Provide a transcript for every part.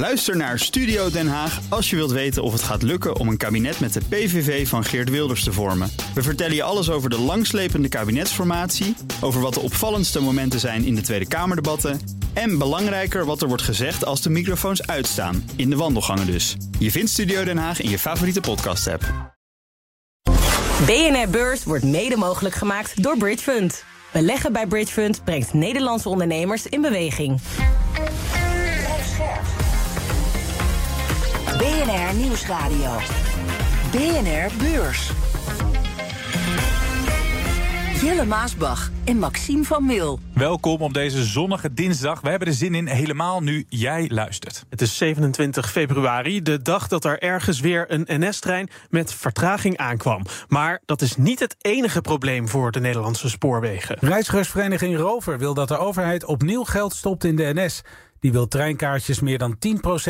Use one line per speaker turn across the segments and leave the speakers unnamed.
Luister naar Studio Den Haag als je wilt weten of het gaat lukken om een kabinet met de PVV van Geert Wilders te vormen. We vertellen je alles over de langslepende kabinetsformatie, over wat de opvallendste momenten zijn in de Tweede Kamerdebatten en belangrijker wat er wordt gezegd als de microfoons uitstaan, in de wandelgangen dus. Je vindt Studio Den Haag in je favoriete podcast-app.
BNR Beurs wordt mede mogelijk gemaakt door Bridge Fund. Beleggen bij Bridge Fund brengt Nederlandse ondernemers in beweging.
BNR Nieuwsradio. BNR Beurs. Jelle Maasbach en Maxime van Mil.
Welkom op deze zonnige dinsdag. We hebben er zin in, helemaal nu jij luistert.
Het is 27 februari, de dag dat er ergens weer een NS-trein met vertraging aankwam. Maar dat is niet het enige probleem voor de Nederlandse spoorwegen.
Reizigersvereniging Rover wil dat de overheid opnieuw geld stopt in de NS. Die wil treinkaartjes meer dan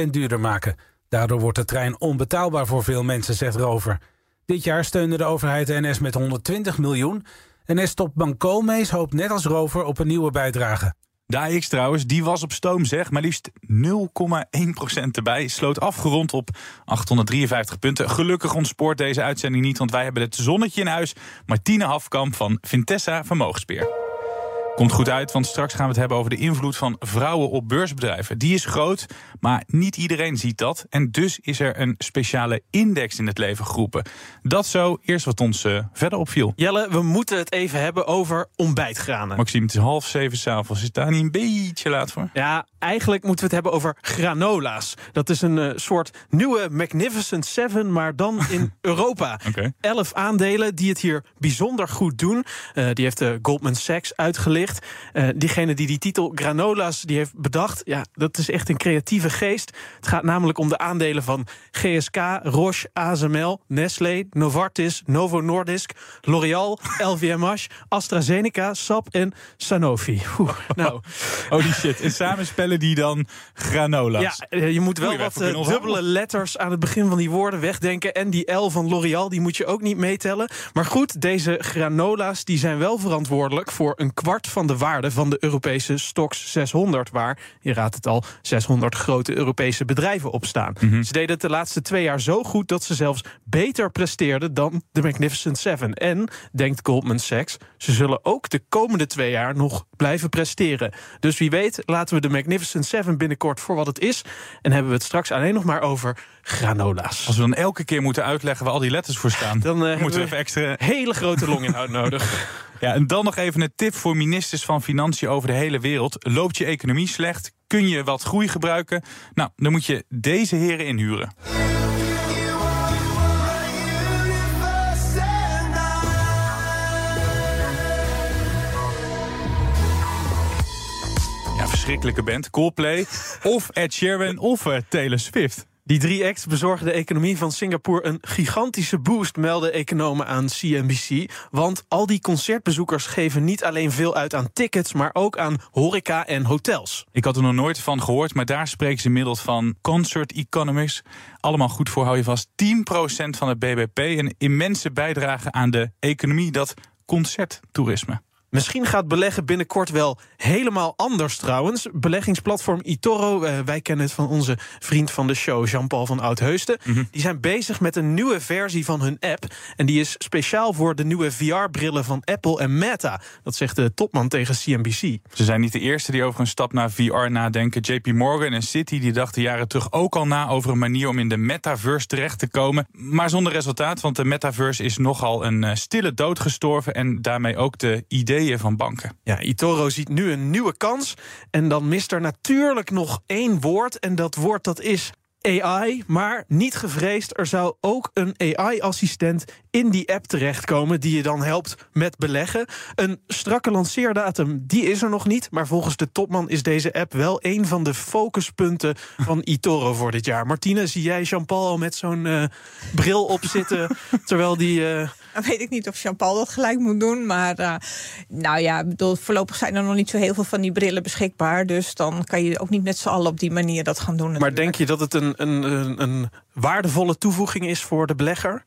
10% duurder maken. Daardoor wordt de trein onbetaalbaar voor veel mensen, zegt Rover. Dit jaar steunde de overheid de NS met 120 miljoen. NS-top Bankomees hoopt net als Rover op een nieuwe bijdrage.
De AX trouwens, die was op stoom zeg, maar liefst 0,1% erbij. Sloot afgerond op 853 punten. Gelukkig ontspoort deze uitzending niet, want wij hebben het zonnetje in huis. Martine Hafkamp van Vintessa Vermogensbeheer. Komt goed uit, want straks gaan we het hebben over de invloed van vrouwen op beursbedrijven. Die is groot, maar niet iedereen ziet dat. En dus is er een speciale index in het leven geroepen. Dat zo, eerst wat ons uh, verder opviel.
Jelle, we moeten het even hebben over ontbijtgranen.
Maxime, het is half zeven s'avonds. Is daar niet een beetje laat voor?
Ja, eigenlijk moeten we het hebben over granola's. Dat is een uh, soort nieuwe Magnificent Seven, maar dan in Europa.
Okay.
Elf aandelen die het hier bijzonder goed doen. Uh, die heeft de Goldman Sachs uitgelicht. Uh, diegene die die titel Granola's die heeft bedacht, ja, dat is echt een creatieve geest. Het gaat namelijk om de aandelen van GSK, Roche, ASML, Nestlé, Novartis, Novo Nordisk, L'Oréal, LVMH, AstraZeneca, SAP en Sanofi. Oeh, nou.
Holy shit. En samen spellen die dan granola's?
Ja, je moet wel wat uh, dubbele letters aan het begin van die woorden wegdenken. En die L van L'Oréal, die moet je ook niet meetellen. Maar goed, deze granola's die zijn wel verantwoordelijk voor een kwart van de waarde van de Europese Stox 600, waar, je raadt het al, 600 grote Europese bedrijven op staan. Mm -hmm. Ze deden het de laatste twee jaar zo goed dat ze zelfs beter presteerden dan de Magnificent Seven. En, denkt Goldman Sachs, ze zullen ook de komende twee jaar nog blijven presteren. Dus wie weet, laten we de Magnificent Seven binnenkort voor wat het is. En hebben we het straks alleen nog maar over granola's.
Als we dan elke keer moeten uitleggen waar al die letters voor staan,
dan uh,
moeten we even extra.
Hele grote longinhoud nodig.
Ja, en dan nog even een tip voor ministers van Financiën over de hele wereld. Loopt je economie slecht? Kun je wat groei gebruiken? Nou, dan moet je deze heren inhuren. Ja, verschrikkelijke band. Coldplay of Ed Sheeran of uh, Taylor Swift.
Die drie acts bezorgen de economie van Singapore een gigantische boost, melden economen aan CNBC. Want al die concertbezoekers geven niet alleen veel uit aan tickets, maar ook aan horeca en hotels.
Ik had er nog nooit van gehoord, maar daar spreken ze inmiddels van concert economics. Allemaal goed voor, hou je vast. 10% van het BBP, een immense bijdrage aan de economie, dat concerttoerisme.
Misschien gaat beleggen binnenkort wel helemaal anders trouwens. Beleggingsplatform eToro, uh, wij kennen het van onze vriend van de show, Jean-Paul van Oudheusden. Mm -hmm. Die zijn bezig met een nieuwe versie van hun app. En die is speciaal voor de nieuwe VR-brillen van Apple en Meta. Dat zegt de topman tegen CNBC.
Ze zijn niet de eerste die over een stap naar VR nadenken. JP Morgan en Citi die dachten jaren terug ook al na over een manier om in de metaverse terecht te komen. Maar zonder resultaat, want de metaverse is nogal een uh, stille dood gestorven. En daarmee ook de idee van banken.
Ja, Itoro ziet nu een nieuwe kans. En dan mist er natuurlijk nog één woord. En dat woord dat is AI, maar niet gevreesd. Er zou ook een AI-assistent in die app terechtkomen die je dan helpt met beleggen. Een strakke lanceerdatum, die is er nog niet. Maar volgens de topman is deze app wel een van de focuspunten van eToro voor dit jaar. Martine, zie jij Jean-Paul al met zo'n uh, bril op zitten terwijl die. Uh,
dan weet ik niet of Jean-Paul dat gelijk moet doen. Maar uh, nou ja, bedoel, voorlopig zijn er nog niet zo heel veel van die brillen beschikbaar. Dus dan kan je ook niet met z'n allen op die manier dat gaan doen.
Maar denk je dat het een, een, een, een waardevolle toevoeging is voor de belegger?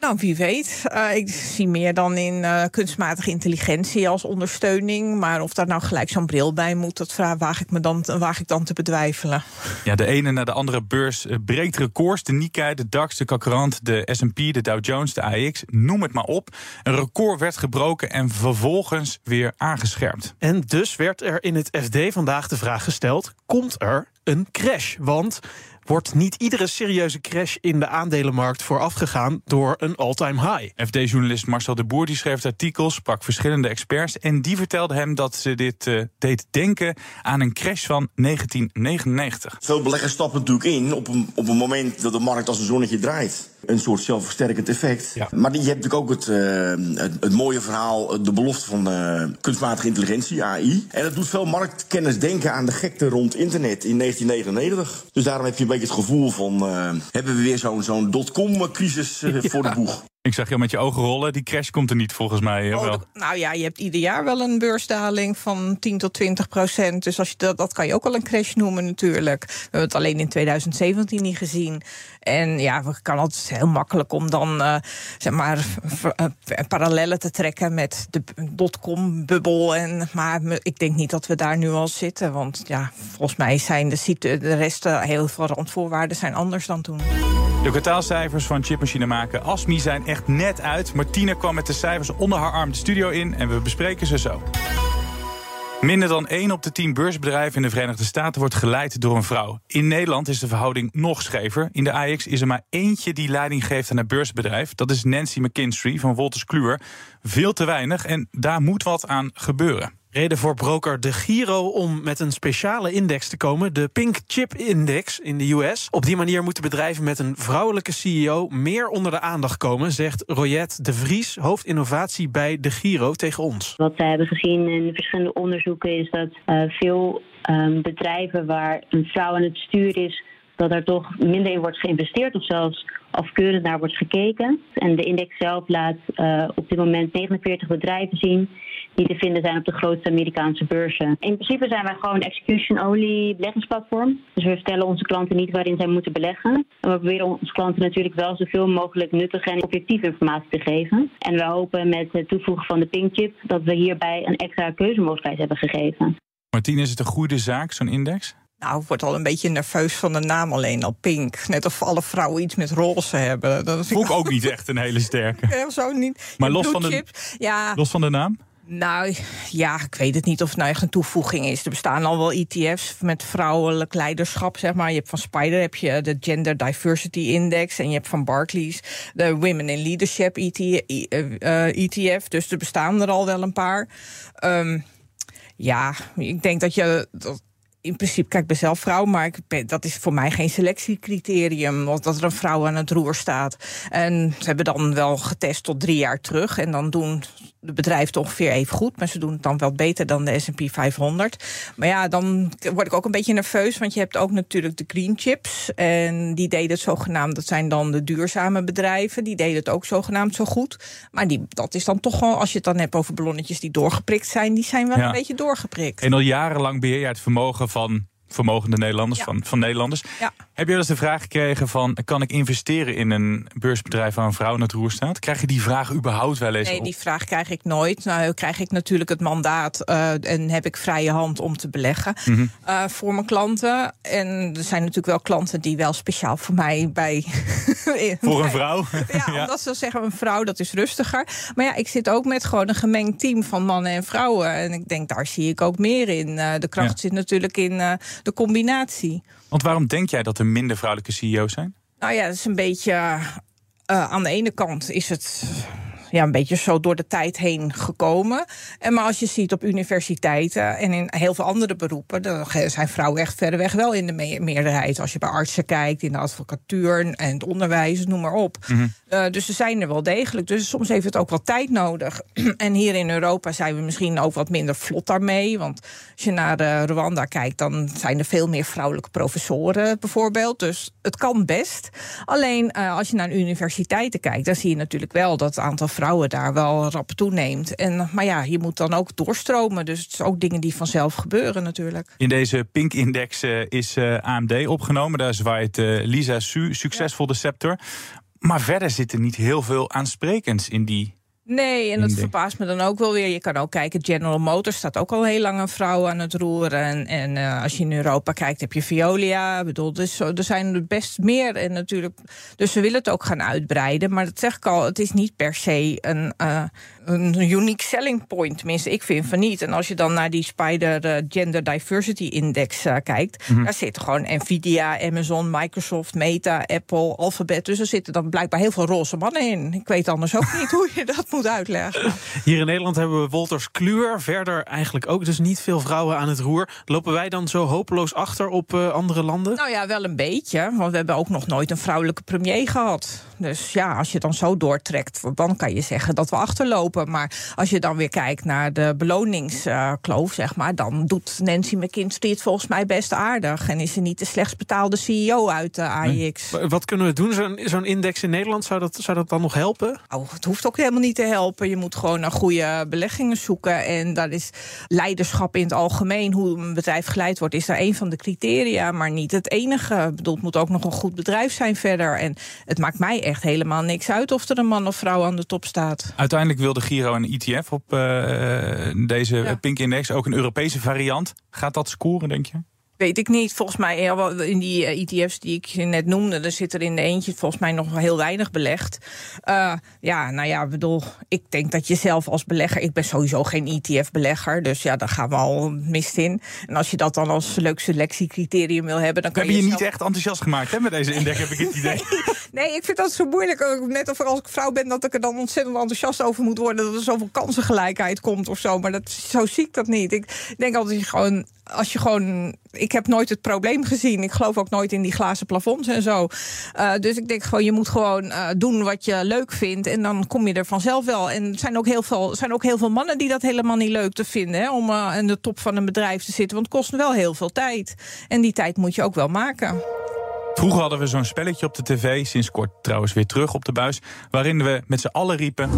Nou, wie weet. Uh, ik zie meer dan in uh, kunstmatige intelligentie als ondersteuning. Maar of daar nou gelijk zo'n bril bij moet, dat waag ik, me dan, waag ik dan te bedwijfelen.
Ja, de ene na de andere beurs uh, breekt records. De Nikkei, de DAX, de Kakrant, de S&P, de Dow Jones, de AX. Noem het maar op. Een record werd gebroken en vervolgens weer aangescherpt.
En dus werd er in het FD vandaag de vraag gesteld... komt er een crash? Want wordt niet iedere serieuze crash in de aandelenmarkt voorafgegaan door een all-time high.
FD-journalist Marcel de Boer die schreef het artikel, sprak verschillende experts en die vertelde hem dat ze dit uh, deed denken aan een crash van 1999.
Veel beleggers stappen natuurlijk in op een, op een moment dat de markt als een zonnetje draait een soort zelfversterkend effect. Ja. Maar je hebt natuurlijk ook het, uh, het, het, mooie verhaal, de belofte van uh, kunstmatige intelligentie, AI. En dat doet veel marktkennis denken aan de gekte rond internet in 1999. Dus daarom heb je een beetje het gevoel van, uh, hebben we weer zo'n zo'n dotcom-crisis ja. voor de boeg.
Ik zag je met je ogen rollen. Die crash komt er niet volgens mij. Oh,
wel. Nou ja, je hebt ieder jaar wel een beursdaling van 10 tot 20 procent. Dus als je dat, dat kan je ook wel een crash noemen natuurlijk. We hebben het alleen in 2017 niet gezien. En ja, we kan altijd heel makkelijk om dan uh, zeg maar uh, parallellen te trekken met de dotcom-bubbel. En Maar ik denk niet dat we daar nu al zitten. Want ja, volgens mij zijn de, de rest heel veel randvoorwaarden zijn anders dan toen.
De kwartaalcijfers van chipmachine maken ASMI zijn echt net uit. Martine kwam met de cijfers onder haar arm de studio in en we bespreken ze zo. Minder dan 1 op de 10 beursbedrijven in de Verenigde Staten wordt geleid door een vrouw. In Nederland is de verhouding nog schever. In de AX is er maar eentje die leiding geeft aan het beursbedrijf. Dat is Nancy McKinstry van Wolters Kluwer. Veel te weinig en daar moet wat aan gebeuren.
Reden voor broker De Giro om met een speciale index te komen, de Pink Chip Index in de US. Op die manier moeten bedrijven met een vrouwelijke CEO meer onder de aandacht komen, zegt Royette de Vries, hoofdinnovatie bij De Giro tegen ons.
Wat we hebben gezien in verschillende onderzoeken is dat uh, veel um, bedrijven waar een vrouw aan het stuur is, dat er toch minder in wordt geïnvesteerd of zelfs afkeurend naar wordt gekeken. En de index zelf laat uh, op dit moment 49 bedrijven zien die te vinden zijn op de grootste Amerikaanse beurzen. In principe zijn wij gewoon execution-only beleggingsplatform. Dus we vertellen onze klanten niet waarin zij moeten beleggen. En we proberen onze klanten natuurlijk wel zoveel mogelijk nuttige en objectieve informatie te geven. En we hopen met het toevoegen van de Pinkchip dat we hierbij een extra keuzemogelijkheid hebben gegeven.
Martien, is het een goede zaak, zo'n index?
Nou, ik word al een beetje nerveus van de naam alleen al pink. Net of alle vrouwen iets met roze hebben.
Dat vond ik ook niet echt een hele sterke.
Ja, zo niet.
Maar los van, de, ja. los van de naam?
Nou ja, ik weet het niet of het nou echt een toevoeging is. Er bestaan al wel ETF's met vrouwelijk leiderschap, zeg maar. Je hebt van Spider heb je de Gender Diversity Index... en je hebt van Barclays de Women in Leadership ETF. Eh, eh, dus er bestaan er al wel een paar. Um, ja, ik denk dat je... Dat, in principe, kijk, ik ben zelf vrouw, maar ik dat is voor mij geen selectiecriterium. Want dat er een vrouw aan het roer staat. En ze hebben dan wel getest tot drie jaar terug. En dan doen de bedrijven ongeveer even goed. Maar ze doen het dan wel beter dan de SP 500. Maar ja, dan word ik ook een beetje nerveus. Want je hebt ook natuurlijk de green chips. En die deden het zogenaamd, dat zijn dan de duurzame bedrijven. Die deden het ook zogenaamd zo goed. Maar die, dat is dan toch wel, als je het dan hebt over ballonnetjes die doorgeprikt zijn, die zijn wel een beetje doorgeprikt.
En al jarenlang beheer je het vermogen van vermogende Nederlanders, van, van Nederlanders. Ja. Heb je wel eens de vraag gekregen van... kan ik investeren in een beursbedrijf waar een vrouw in het roer staat? Krijg je die vraag überhaupt wel eens
Nee, die vraag krijg ik nooit. Nou krijg ik natuurlijk het mandaat uh, en heb ik vrije hand om te beleggen mm -hmm. uh, voor mijn klanten. En er zijn natuurlijk wel klanten die wel speciaal voor mij bij...
voor een vrouw?
ja, ja, omdat ze zeggen een vrouw dat is rustiger. Maar ja, ik zit ook met gewoon een gemengd team van mannen en vrouwen. En ik denk, daar zie ik ook meer in. Uh, de kracht zit natuurlijk in de combinatie.
Want waarom denk jij dat er minder vrouwelijke CEO's zijn?
Nou ja, dat is een beetje. Uh, aan de ene kant is het ja, een beetje zo door de tijd heen gekomen. En maar als je ziet op universiteiten en in heel veel andere beroepen, dan zijn vrouwen echt verreweg wel in de meerderheid. Als je bij artsen kijkt, in de advocatuur en het onderwijs, noem maar op. Mm -hmm. uh, dus ze zijn er wel degelijk. Dus soms heeft het ook wat tijd nodig. en hier in Europa zijn we misschien ook wat minder vlot daarmee. Want als je naar uh, Rwanda kijkt, dan zijn er veel meer vrouwelijke professoren bijvoorbeeld. Dus het kan best. Alleen uh, als je naar universiteiten kijkt, dan zie je natuurlijk wel dat het aantal vrouwen daar wel rap toeneemt. En, maar ja, je moet dan ook doorstromen. Dus het is ook dingen die vanzelf gebeuren natuurlijk.
In deze Pink-index uh, is uh, AMD opgenomen. Daar zwaait uh, Lisa Su succesvol ja. de scepter. Maar verder zit er niet heel veel aansprekends in die
Nee, en dat verbaast me dan ook wel weer. Je kan ook kijken, General Motors staat ook al heel lang een vrouw aan het roeren. En, en uh, als je in Europa kijkt, heb je Veolia. Ik bedoel, dus, er zijn er best meer. En natuurlijk, dus we willen het ook gaan uitbreiden. Maar dat zeg ik al, het is niet per se een, uh, een unique selling point. Tenminste, ik vind van niet. En als je dan naar die Spider uh, Gender Diversity Index kijkt... Mm daar zitten gewoon Nvidia, Amazon, Microsoft, Meta, Apple, Alphabet. Dus er zitten dan blijkbaar heel veel roze mannen in. Ik weet anders ook niet hoe je dat moet moet uitleggen.
Hier in Nederland hebben we Wolters Kluwer. Verder eigenlijk ook dus niet veel vrouwen aan het roer. Lopen wij dan zo hopeloos achter op uh, andere landen?
Nou ja, wel een beetje. Want we hebben ook nog nooit een vrouwelijke premier gehad. Dus ja, als je dan zo doortrekt, dan kan je zeggen dat we achterlopen. Maar als je dan weer kijkt naar de beloningskloof, zeg maar, dan doet Nancy McKinstry het volgens mij best aardig. En is ze niet de slechts betaalde CEO uit de AIX.
Wat kunnen we doen? Zo'n zo'n index in Nederland, zou dat, zou dat dan nog helpen?
Oh, het hoeft ook helemaal niet te helpen. Je moet gewoon naar goede beleggingen zoeken. En dat is leiderschap in het algemeen. Hoe een bedrijf geleid wordt, is daar een van de criteria, maar niet het enige. Ik bedoel, het moet ook nog een goed bedrijf zijn verder. En het maakt mij echt helemaal niks uit of er een man of vrouw aan de top staat.
Uiteindelijk wilde Giro een ETF op uh, deze ja. Pink Index, ook een Europese variant. Gaat dat scoren, denk je?
Weet ik niet. Volgens mij in die ETF's die ik net noemde, er zit er in de eentje volgens mij nog heel weinig belegd. Uh, ja, nou ja, bedoel, ik denk dat je zelf als belegger, ik ben sowieso geen ETF-belegger, dus ja, daar gaan we al mist in. En als je dat dan als leuk selectiecriterium wil hebben, dan kan
heb je. Heb je, je niet echt enthousiast gemaakt hè, met deze index, heb ik het idee.
Nee, ik vind dat zo moeilijk. Net of als ik vrouw ben, dat ik er dan ontzettend enthousiast over moet worden. Dat er zoveel kansengelijkheid komt of zo. Maar dat, zo zie ik dat niet. Ik denk altijd gewoon als je gewoon. Ik heb nooit het probleem gezien. Ik geloof ook nooit in die glazen plafonds en zo. Uh, dus ik denk gewoon, je moet gewoon uh, doen wat je leuk vindt. En dan kom je er vanzelf wel. En er zijn ook heel veel, zijn ook heel veel mannen die dat helemaal niet leuk te vinden. Hè, om uh, in de top van een bedrijf te zitten. Want het kost wel heel veel tijd. En die tijd moet je ook wel maken.
Vroeger hadden we zo'n spelletje op de tv, sinds kort trouwens weer terug op de buis, waarin we met z'n allen riepen.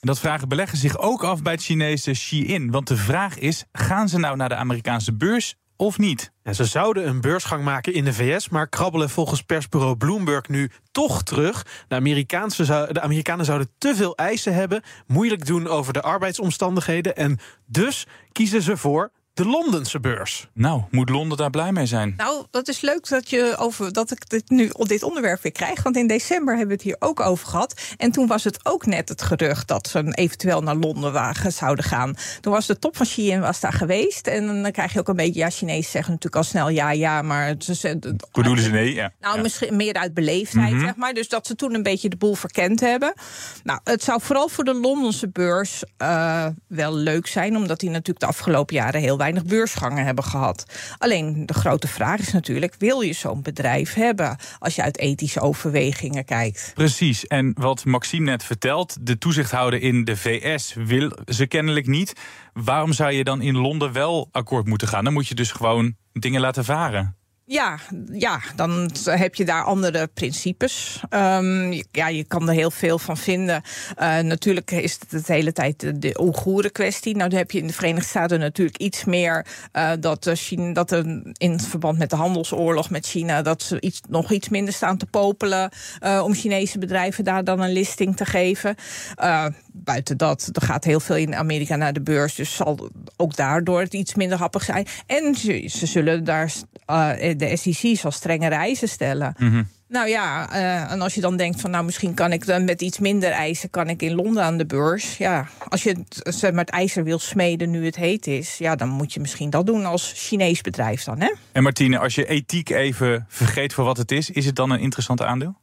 En dat vragen beleggers zich ook af bij het Chinese Shein. Want de vraag is: gaan ze nou naar de Amerikaanse beurs of niet?
Ze zouden een beursgang maken in de VS, maar krabbelen volgens persbureau Bloomberg nu toch terug. De, de Amerikanen zouden te veel eisen hebben, moeilijk doen over de arbeidsomstandigheden en dus kiezen ze voor de Londense beurs.
Nou, moet Londen daar blij mee zijn?
Nou, dat is leuk dat, je over, dat ik dit nu op dit onderwerp weer krijg. Want in december hebben we het hier ook over gehad. En toen was het ook net het gerucht dat ze eventueel naar Londen wagen zouden gaan. Toen was de top van Shein was daar geweest. En dan krijg je ook een beetje, ja, Chinezen zeggen natuurlijk al snel ja, ja, maar... Ze,
Hoe bedoelen ze nee? Ja.
Nou,
ja.
misschien meer uit beleefdheid, mm -hmm. zeg maar. Dus dat ze toen een beetje de boel verkend hebben. Nou, het zou vooral voor de Londense beurs uh, wel leuk zijn, omdat die natuurlijk de afgelopen jaren heel weinig beursgangen hebben gehad. Alleen de grote vraag is natuurlijk: wil je zo'n bedrijf hebben als je uit ethische overwegingen kijkt?
Precies. En wat Maxime net vertelt, de toezichthouder in de VS wil ze kennelijk niet. Waarom zou je dan in Londen wel akkoord moeten gaan? Dan moet je dus gewoon dingen laten varen.
Ja, ja, dan heb je daar andere principes. Um, ja, je kan er heel veel van vinden. Uh, natuurlijk is het de hele tijd de, Oeigoeren kwestie. Nou, dan heb je in de Verenigde Staten natuurlijk iets meer uh, dat, China, dat in verband met de handelsoorlog met China, dat ze iets, nog iets minder staan te popelen om Chinese bedrijven daar dan een listing te geven. Buiten dat, er gaat heel veel in Amerika naar de beurs, dus zal ook daardoor het iets minder happig zijn. En ze, ze zullen daar de SEC zal strenge eisen stellen. Mm -hmm. Nou ja, uh, en als je dan denkt van nou misschien kan ik dan met iets minder eisen kan ik in Londen aan de beurs. Ja, als je het, zeg maar, het ijzer wil smeden nu het heet is, ja, dan moet je misschien dat doen als Chinees bedrijf dan, hè?
En Martine, als je ethiek even vergeet voor wat het is, is het dan een interessant aandeel?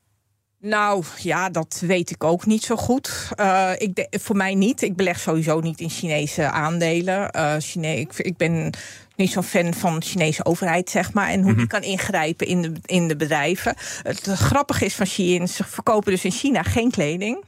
Nou ja, dat weet ik ook niet zo goed. Uh, ik de, voor mij niet. Ik beleg sowieso niet in Chinese aandelen. Uh, Chine ik, ik ben niet zo'n fan van de Chinese overheid, zeg maar. En hoe mm -hmm. die kan ingrijpen in de, in de bedrijven. Het, grappige is van Shein, ze verkopen dus in China geen kleding.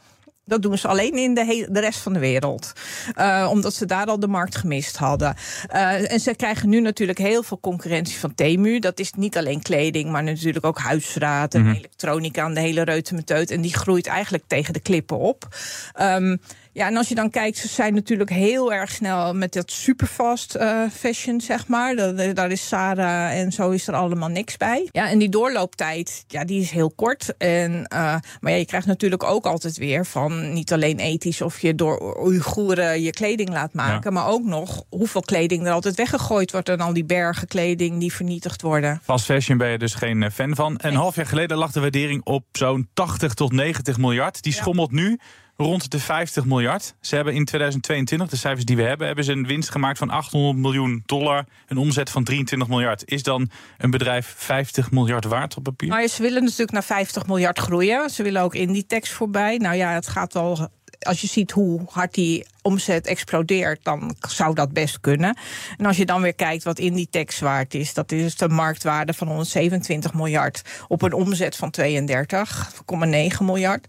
Dat doen ze alleen in de, hele, de rest van de wereld. Uh, omdat ze daar al de markt gemist hadden. Uh, en ze krijgen nu natuurlijk heel veel concurrentie van Temu. Dat is niet alleen kleding, maar natuurlijk ook huisraad en mm -hmm. elektronica en de hele reutemeteut. En die groeit eigenlijk tegen de klippen op. Um, Ja, en als je dan kijkt, ze zijn natuurlijk heel erg snel met dat superfast uh, fashion, zeg maar. Dat, daar is Sarah en zo is er allemaal niks bij. Ja, en die doorlooptijd, ja, die is heel kort. En, uh, maar ja, je krijgt natuurlijk ook altijd weer van niet alleen ethisch of je door Oeigoeren je kleding laat maken, maar ook nog hoeveel kleding er altijd weggegooid wordt en al die bergen kleding die vernietigd worden.
Fast fashion ben je dus geen eh, fan van. Een half jaar geleden lag de waardering op zo'n 80 tot 90 miljard. Die schommelt nu rond de 50 miljard. Ze hebben in 2022, de cijfers die we hebben, hebben ze een winst gemaakt van 800 miljoen dollar. Een omzet van 23 miljard. Is dan een bedrijf 50 miljard waard op papier?
Nou, ze willen natuurlijk naar 50 miljard groeien. Ze willen ook Inditex voorbij. Nou ja, het gaat wel als je ziet hoe hard die omzet explodeert, dan zou dat best kunnen. En als je dan weer kijkt wat Inditex waard is, dat is de marktwaarde van 127 miljard op een omzet van 32,9 miljard.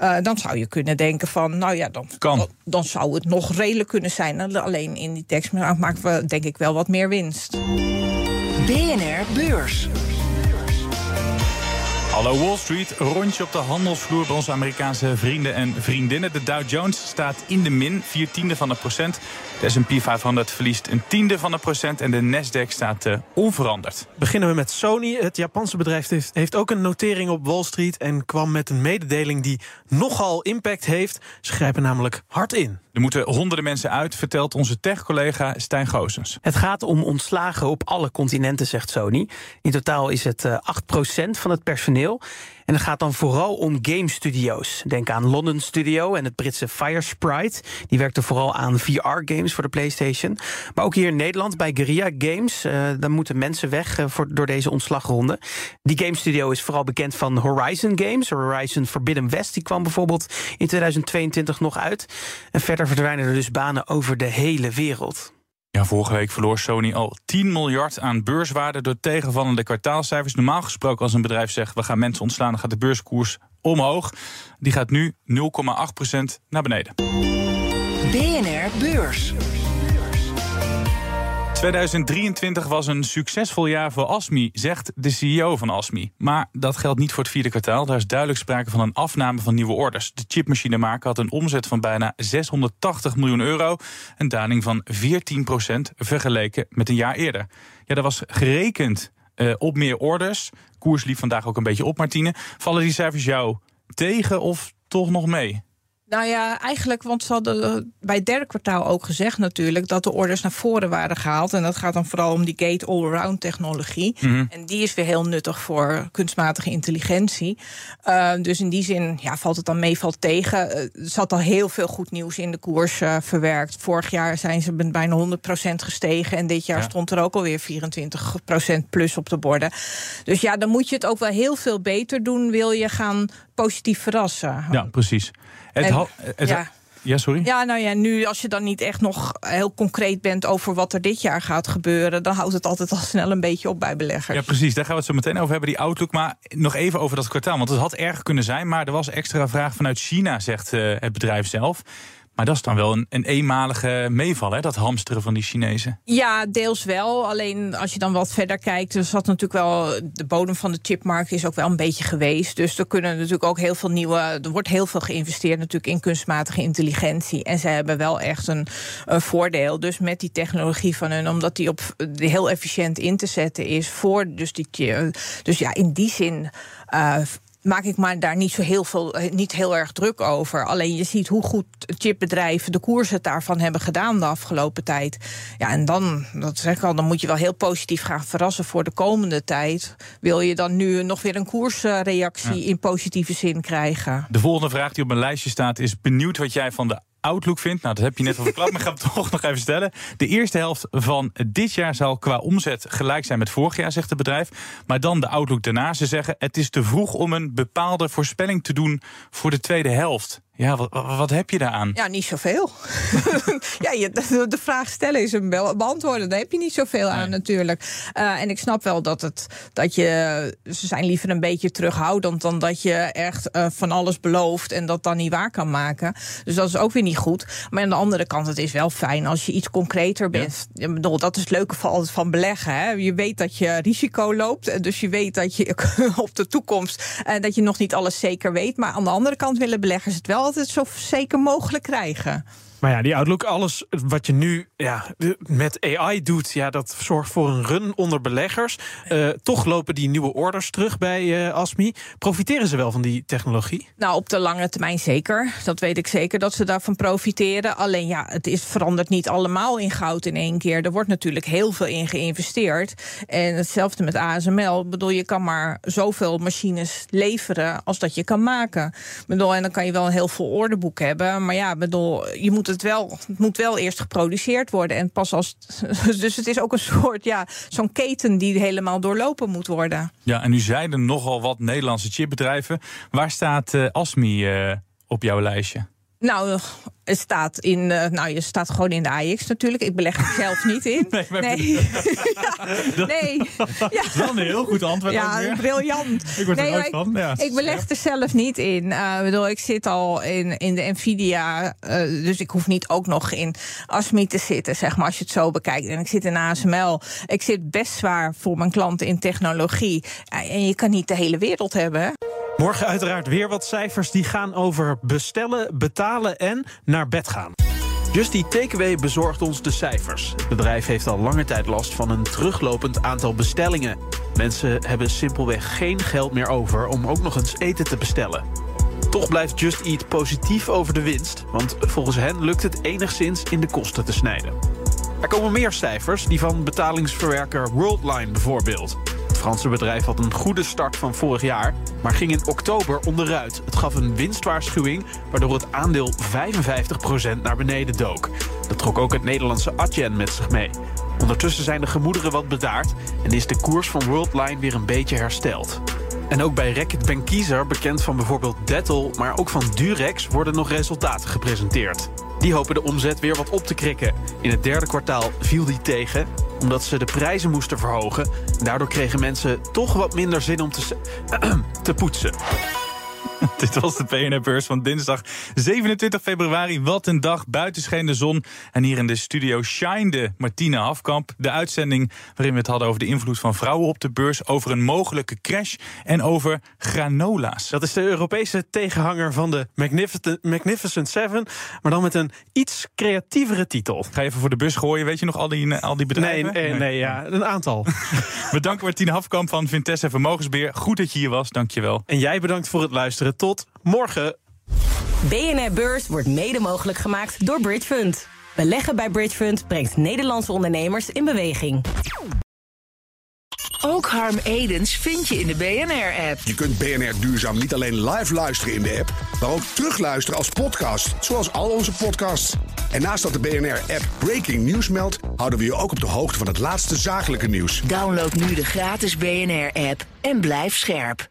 Uh, dan zou je kunnen denken van, nou ja, dan, dan, dan, zou het nog redelijk kunnen zijn. Alleen in die tekst maken we denk ik wel wat meer winst.
BNR Beurs.
Hallo Wall Street, rondje op de handelsvloer bij onze Amerikaanse vrienden en vriendinnen. De Dow Jones staat in de min, vier tiende van een procent. De S&P 500 verliest een tiende van een procent en de Nasdaq staat uh, onveranderd.
Beginnen we met Sony. Het Japanse bedrijf heeft, heeft ook een notering op Wall Street en kwam met een mededeling die nogal impact heeft. Ze grijpen namelijk hard in.
Er moeten honderden mensen uit, vertelt onze tech-collega Stijn Goosens.
Het gaat om ontslagen op alle continenten, zegt Sony. In totaal is het 8% eh, van het personeel. En het gaat dan vooral om game studio's. Denk aan London Studio en het Britse Firesprite. Die werkte vooral aan VR-games voor de PlayStation. Maar ook hier in Nederland bij Guerrilla Games. Uh, daar moeten mensen weg uh, voor, door deze ontslagronde. Die game studio is vooral bekend van Horizon Games. Horizon Forbidden West die kwam bijvoorbeeld in 2022 nog uit. En verder verdwijnen er dus banen over de hele wereld.
Ja, vorige week verloor Sony al 10 miljard aan beurswaarde door tegenvallende kwartaalcijfers. Normaal gesproken als een bedrijf zegt we gaan mensen ontslaan, dan gaat de beurskoers omhoog. Die gaat nu 0,8% naar beneden.
BNR Beurs.
2023 was een succesvol jaar voor Asmi, zegt de CEO van Asmi. Maar dat geldt niet voor het vierde kwartaal. Daar is duidelijk sprake van een afname van nieuwe orders. De chipmachinemaker had een omzet van bijna 680 miljoen euro. Een daling van 14% vergeleken met een jaar eerder. Ja, dat was gerekend uh, op meer orders. Koers liep vandaag ook een beetje op, Martine. Vallen die cijfers jou tegen of toch nog mee?
Nou ja, eigenlijk, want ze hadden eh, bij het derde kwartaal ook gezegd natuurlijk dat de orders naar voren waren gehaald. En dat gaat dan vooral om die gate all-around technologie. Mhm. En die is weer heel nuttig voor kunstmatige intelligentie. Uh, dus in die zin ja, valt het dan mee, valt tegen. Uh, er zat al heel veel goed nieuws in de koers uh, verwerkt. Vorig jaar zijn ze bijna 100% gestegen. En dit jaar ja. stond er ook alweer 24% plus op de borden. Dus ja, dan moet je het ook wel heel veel beter doen. Wil je gaan positief verrassen.
Ja, precies. Het,
En-
het,
ja.
ja, sorry?
Ja, nou ja, nu als je dan niet echt nog heel concreet bent over wat er dit jaar gaat gebeuren, dan houdt het altijd al snel een beetje op bij beleggers.
Ja, precies. Daar gaan we het zo meteen over hebben, die outlook. Maar nog even over dat kwartaal. Want het had erg kunnen zijn, maar er was extra vraag vanuit China, zegt eh, het bedrijf zelf. Maar dat is dan wel een, een eenmalige meeval, hè, dat hamsteren van die Chinezen.
Ja, deels wel. Alleen als je dan wat verder kijkt, er zat natuurlijk wel. De bodem van de chipmarkt is ook wel een beetje geweest. Dus er kunnen natuurlijk ook heel veel nieuwe. Er wordt heel veel geïnvesteerd natuurlijk in kunstmatige intelligentie. En ze hebben wel echt een, voordeel. Dus met die technologie van hun, omdat die op heel efficiënt in te zetten is voor dus die. Dus ja, in die zin. Uh, maak ik me daar niet zo heel veel, eh, niet heel erg druk over. Alleen je ziet hoe goed chipbedrijven de koers het daarvan hebben gedaan de afgelopen tijd. Ja, en dan, dat zeg ik al, dan moet je wel heel positief gaan verrassen voor de komende tijd. Wil je dan nu nog weer een koersreactie
Ja.
in positieve zin krijgen?
De volgende vraag die op mijn lijstje staat is benieuwd wat jij van de Outlook vindt. Nou, dat heb je net al verklapt, maar ik ga hem toch nog even stellen. De eerste helft van dit jaar zal qua omzet gelijk zijn met vorig jaar, zegt het bedrijf. Maar dan de Outlook daarna. Ze zeggen het is te vroeg om een bepaalde voorspelling te doen voor de tweede helft. Ja, wat, wat, heb je daaraan?
Ja, niet zoveel. ja, je, de, vraag stellen is hem wel beantwoorden. Daar heb je niet zoveel aan natuurlijk. Uh, en ik snap wel dat, het, dat je... Ze zijn liever een beetje terughoudend... dan dat je echt uh, van alles belooft... en dat dan niet waar kan maken. Dus dat is ook weer niet goed. Maar aan de andere kant, het is wel fijn als je iets concreter bent. Ja. Ik bedoel, dat is het leuke van, van beleggen. Hè? Je weet dat je risico loopt. en Dus je weet dat je op de toekomst... Uh, dat je nog niet alles zeker weet. Maar aan de andere kant willen beleggers het wel altijd zo zeker mogelijk krijgen.
Maar ja, die Outlook, alles wat je nu ja, met AI doet, ja, dat zorgt voor een run onder beleggers. Uh, toch lopen die nieuwe orders terug bij uh, ASMI. Profiteren ze wel van die technologie?
Nou, op de lange termijn zeker. Dat weet ik zeker dat ze daarvan profiteren. Alleen ja, het is, verandert niet allemaal in goud in één keer. Er wordt natuurlijk heel veel in geïnvesteerd. En hetzelfde met ASML. Ik bedoel, je kan maar zoveel machines leveren als dat je kan maken. Ik bedoel, en dan kan je wel een heel vol orderboek hebben. Maar ja, bedoel, je moet het wel, het moet wel eerst geproduceerd worden. En pas als. Dus het is ook een soort, ja, zo'n keten die helemaal doorlopen moet worden.
Ja, en u zeiden nogal wat Nederlandse chipbedrijven. Waar staat uh, ASMI uh, op jouw lijstje?
Nou, het staat in, uh, nou, je staat gewoon in de AX natuurlijk. Ik beleg er zelf niet in.
Nee, maar
nee.
ja, nee. Ja. Dat is wel een heel goed antwoord.
Ja, briljant.
Ik word
nee,
er van. Ja,
ik beleg er zelf niet in. Uh, bedoel, ik zit al in, in de Nvidia, uh, dus ik hoef niet ook nog in ASMI te zitten, zeg maar, als je het zo bekijkt. En ik zit in ASML. Ik zit best zwaar voor mijn klanten in technologie. en je kan niet de hele wereld hebben.
Morgen uiteraard weer wat cijfers die gaan over bestellen, betalen en naar bed gaan. Justy Takeaway bezorgt ons de cijfers. Het bedrijf heeft al lange tijd last van een teruglopend aantal bestellingen. Mensen hebben simpelweg geen geld meer over om ook nog eens eten te bestellen. Toch blijft Just Eat positief over de winst, want volgens hen lukt het enigszins in de kosten te snijden. Er komen meer cijfers, die van betalingsverwerker Worldline bijvoorbeeld. Franse bedrijf had een goede start van vorig jaar, maar ging in oktober onderuit. Het gaf een winstwaarschuwing, waardoor het aandeel 55% naar beneden dook. Dat trok ook het Nederlandse Adyen met zich mee. Ondertussen zijn de gemoederen wat bedaard en is de koers van Worldline weer een beetje hersteld. En ook bij Reckitt Benckiser, bekend van bijvoorbeeld Dettel, maar ook van Durex, worden nog resultaten gepresenteerd. Die hopen de omzet weer wat op te krikken. In het derde kwartaal viel die tegen, omdat ze de prijzen moesten verhogen. Daardoor kregen mensen toch wat minder zin om te, te poetsen.
Dit was de PNR-beurs van dinsdag 27 februari. Wat een dag, buiten scheen de zon. En hier in de studio shinede Martine Hafkamp. De uitzending waarin we het hadden over de invloed van vrouwen op de beurs... over een mogelijke crash en over granola's.
Dat is de Europese tegenhanger van de Magnificent, Magnificent Seven... maar dan met een iets creatievere titel.
Ga even voor de bus gooien, weet je nog al die, al die bedrijven?
Nee, nee, nee ja, een aantal.
Bedankt Martine Hafkamp van Vintesse Vermogensbeheer. Goed dat je hier was, dankjewel.
En jij bedankt voor het luisteren. Tot morgen.
BNR Beurs wordt mede mogelijk gemaakt door Bridge Fund. Beleggen bij Bridge Fund brengt Nederlandse ondernemers in beweging.
Ook Harm Edens vind je in de BNR-app.
Je kunt BNR Duurzaam niet alleen live luisteren in de app, maar ook terugluisteren als podcast, zoals al onze podcasts. En naast dat de BNR-app Breaking News meldt, houden we je ook op de hoogte van het laatste zakelijke nieuws.
Download nu de gratis BNR-app en blijf scherp.